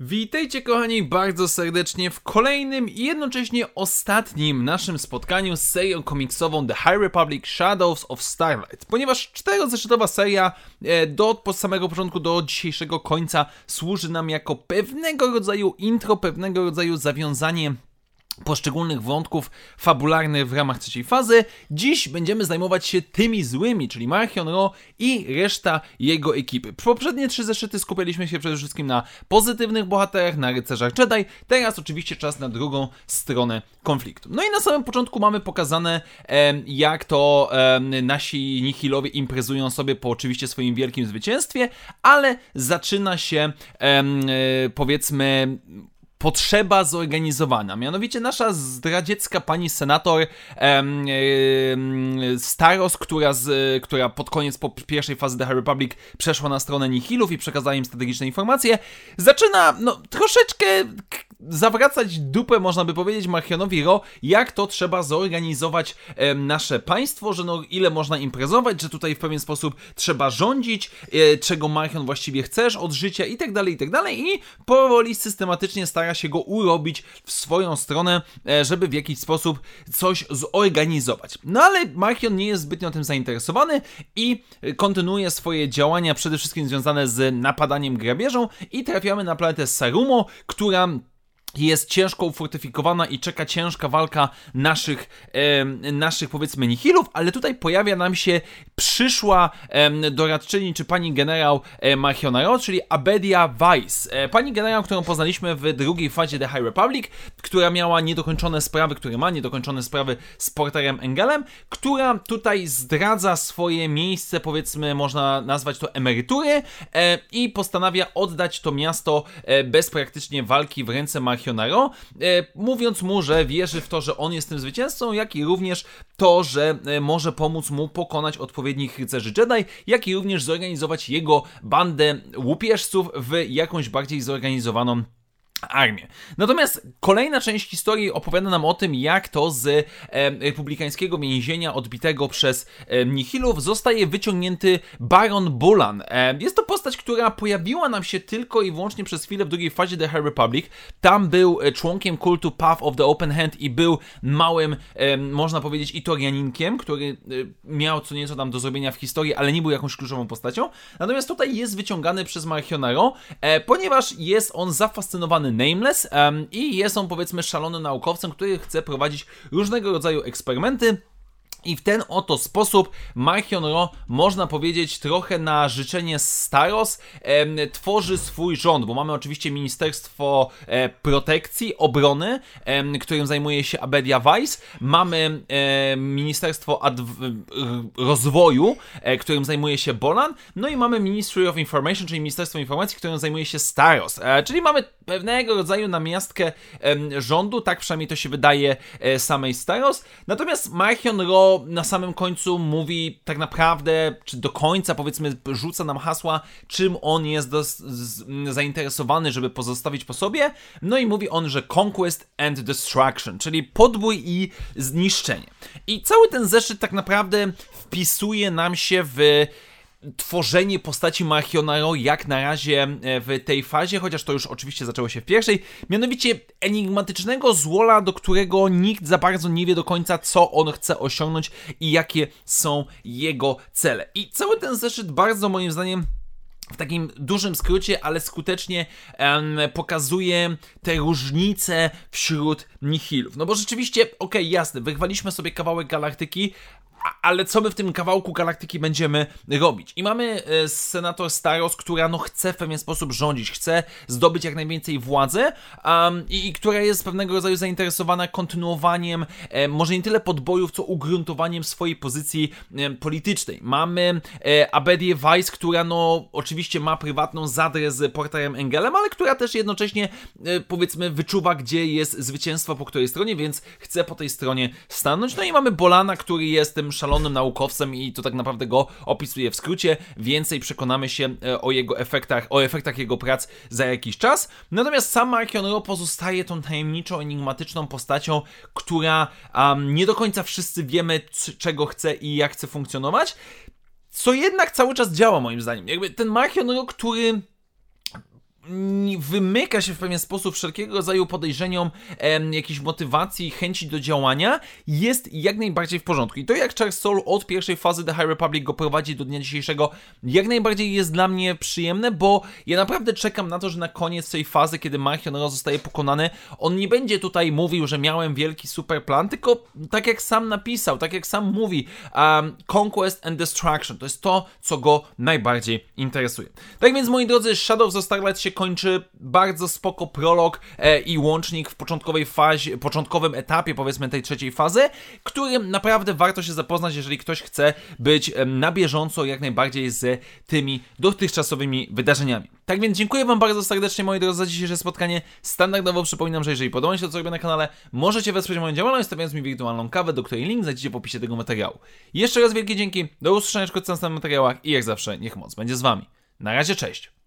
Witajcie kochani bardzo serdecznie w kolejnym i jednocześnie ostatnim naszym spotkaniu z serią komiksową The High Republic Shadows of Starlight. Ponieważ czterozeszytowa seria e, do od samego początku do dzisiejszego końca służy nam jako pewnego rodzaju intro, pewnego rodzaju zawiązanie poszczególnych wątków fabularnych w ramach trzeciej fazy. Dziś będziemy zajmować się tymi złymi, czyli Marchion Ro i reszta jego ekipy. Poprzednie trzy zeszyty skupialiśmy się przede wszystkim na pozytywnych bohaterach, na rycerzach Jedi. Teraz oczywiście czas na drugą stronę konfliktu. No i na samym początku mamy pokazane, jak to nasi nihilowie imprezują sobie po oczywiście swoim wielkim zwycięstwie, ale zaczyna się powiedzmy potrzeba zorganizowana. Mianowicie nasza zdradziecka pani senator em, em, Staros, która, z, która pod koniec po pierwszej fazy The Republic przeszła na stronę Nihilów i przekazała im strategiczne informacje, zaczyna no, troszeczkę zawracać dupę, można by powiedzieć, Marchionowi Ro, jak to trzeba zorganizować e, nasze państwo, że no ile można imprezować, że tutaj w pewien sposób trzeba rządzić, e, czego Marchion właściwie chcesz od życia i tak dalej, i tak dalej i powoli systematycznie stara się go urobić w swoją stronę, e, żeby w jakiś sposób coś zorganizować. No ale Marchion nie jest zbytnio tym zainteresowany i kontynuuje swoje działania przede wszystkim związane z napadaniem grabieżą i trafiamy na planetę Sarumo, która jest ciężko ufortyfikowana i czeka ciężka walka naszych, e, naszych powiedzmy nihilów, ale tutaj pojawia nam się przyszła e, doradczyni, czy pani generał e, czyli Abedia Weiss. E, pani generał, którą poznaliśmy w drugiej fazie The High Republic, która miała niedokończone sprawy, które ma niedokończone sprawy z Porterem Engelem, która tutaj zdradza swoje miejsce, powiedzmy, można nazwać to emerytury e, i postanawia oddać to miasto e, bez praktycznie walki w ręce Marchionaro E, mówiąc mu, że wierzy w to, że on jest tym zwycięzcą, jak i również to, że e, może pomóc mu pokonać odpowiednich rycerzy Jedi, jak i również zorganizować jego bandę łupieżców w jakąś bardziej zorganizowaną armię. Natomiast kolejna część historii opowiada nam o tym, jak to z e, republikańskiego więzienia odbitego przez e, Nihilów zostaje wyciągnięty Baron Bulan. E, jest to postać, która pojawiła nam się tylko i wyłącznie przez chwilę w drugiej fazie The High Republic. Tam był e, członkiem kultu Path of the Open Hand i był małym, e, można powiedzieć, Itorianinkiem, który e, miał co nieco tam do zrobienia w historii, ale nie był jakąś kluczową postacią. Natomiast tutaj jest wyciągany przez Marchionaro, ponieważ jest on zafascynowany Nameless i jest on powiedzmy szalonym naukowcem, który chce prowadzić różnego rodzaju eksperymenty i w ten oto sposób Marchion Ro, można powiedzieć, trochę na życzenie Staros e, tworzy swój rząd, bo mamy oczywiście Ministerstwo e, Protekcji, Obrony, e, którym zajmuje się Abedia Weiss, mamy e, Ministerstwo Rozwoju, e, którym zajmuje się Bolan, no i mamy Ministry of Information, czyli Ministerstwo Informacji, którym zajmuje się Staros, e, czyli mamy pewnego rodzaju namiastkę rządu, tak przynajmniej to się wydaje samej Staros, natomiast Marchion Ro na samym końcu mówi tak naprawdę, czy do końca powiedzmy rzuca nam hasła, czym on jest do, z, zainteresowany, żeby pozostawić po sobie. No i mówi on, że conquest and destruction, czyli podbój i zniszczenie. I cały ten zeszyt tak naprawdę wpisuje nam się w tworzenie postaci Marchionaro jak na razie e, w tej fazie, chociaż to już oczywiście zaczęło się w pierwszej, mianowicie enigmatycznego złola, do którego nikt za bardzo nie wie do końca, co on chce osiągnąć i jakie są jego cele. I cały ten zeszyt bardzo moim zdaniem w takim dużym skrócie, ale skutecznie pokazuje te różnice wśród nihilów. No bo rzeczywiście, okej, okay, jasne, wyrwaliśmy sobie kawałek galaktyki, ale co my w tym kawałku galaktyki będziemy robić? I mamy e, senator Staros, która no chce w pewien sposób rządzić, chce zdobyć jak najwięcej władzy um, i, i, która jest pewnego rodzaju zainteresowana kontynuowaniem e, może nie tyle podbojów, co ugruntowaniem swojej pozycji e, politycznej. Mamy e, Abedię Weiss, która no oczywiście ma prywatną zadrę z Porterem Engelem, ale która też jednocześnie e, powiedzmy wyczuwa, gdzie jest zwycięstwo po której stronie, więc chce po tej stronie stanąć. No i mamy Bolana, który jest tym szalonym naukowcem i to tak naprawdę go opisuje w skrócie. Więcej przekonamy się e, o jego efektach, o efektach jego prac za jakiś czas. Natomiast sam Mark Ionro pozostaje tą tajemniczą, enigmatyczną postacią, która um, nie do końca wszyscy wiemy, czego chce i jak chce funkcjonować. Co jednak cały czas działa moim zdaniem. Jakby ten Mark Ionro, który wymyka się w pewien sposób wszelkiego rodzaju podejrzeniom, em, jakiejś motywacji, chęci do działania, jest jak najbardziej w porządku. I to jak Charles Soul od pierwszej fazy The High Republic go prowadzi do dnia dzisiejszego, jak najbardziej jest dla mnie przyjemne, bo ja naprawdę czekam na to, że na koniec tej fazy, kiedy Marchion zostaje pokonany, on nie będzie tutaj mówił, że miałem wielki super plan, tylko tak jak sam napisał, tak jak sam mówi, um, Conquest and Destruction, to jest to, co go najbardziej interesuje. Tak więc, moi drodzy, Shadows of Starlight się kończy bardzo spoko prolog e, i łącznik w początkowej fazie, początkowym etapie powiedzmy tej trzeciej fazy, którym naprawdę warto się zapoznać, jeżeli ktoś chce być na bieżąco jak najbardziej z tymi dotychczasowymi wydarzeniami. Tak więc dziękuję Wam bardzo serdecznie moi drodzy za dzisiejsze spotkanie. Standardowo przypominam, że jeżeli podoba się to, co robię na kanale, możecie wesprzeć moją działalność, stawiając mi wirtualną kawę, do której link znajdziecie w opisie tego materiału. Jeszcze raz wielkie dzięki, do usłyszenia w następnych materiałach i jak zawsze niech moc będzie z Wami. Na razie, cześć!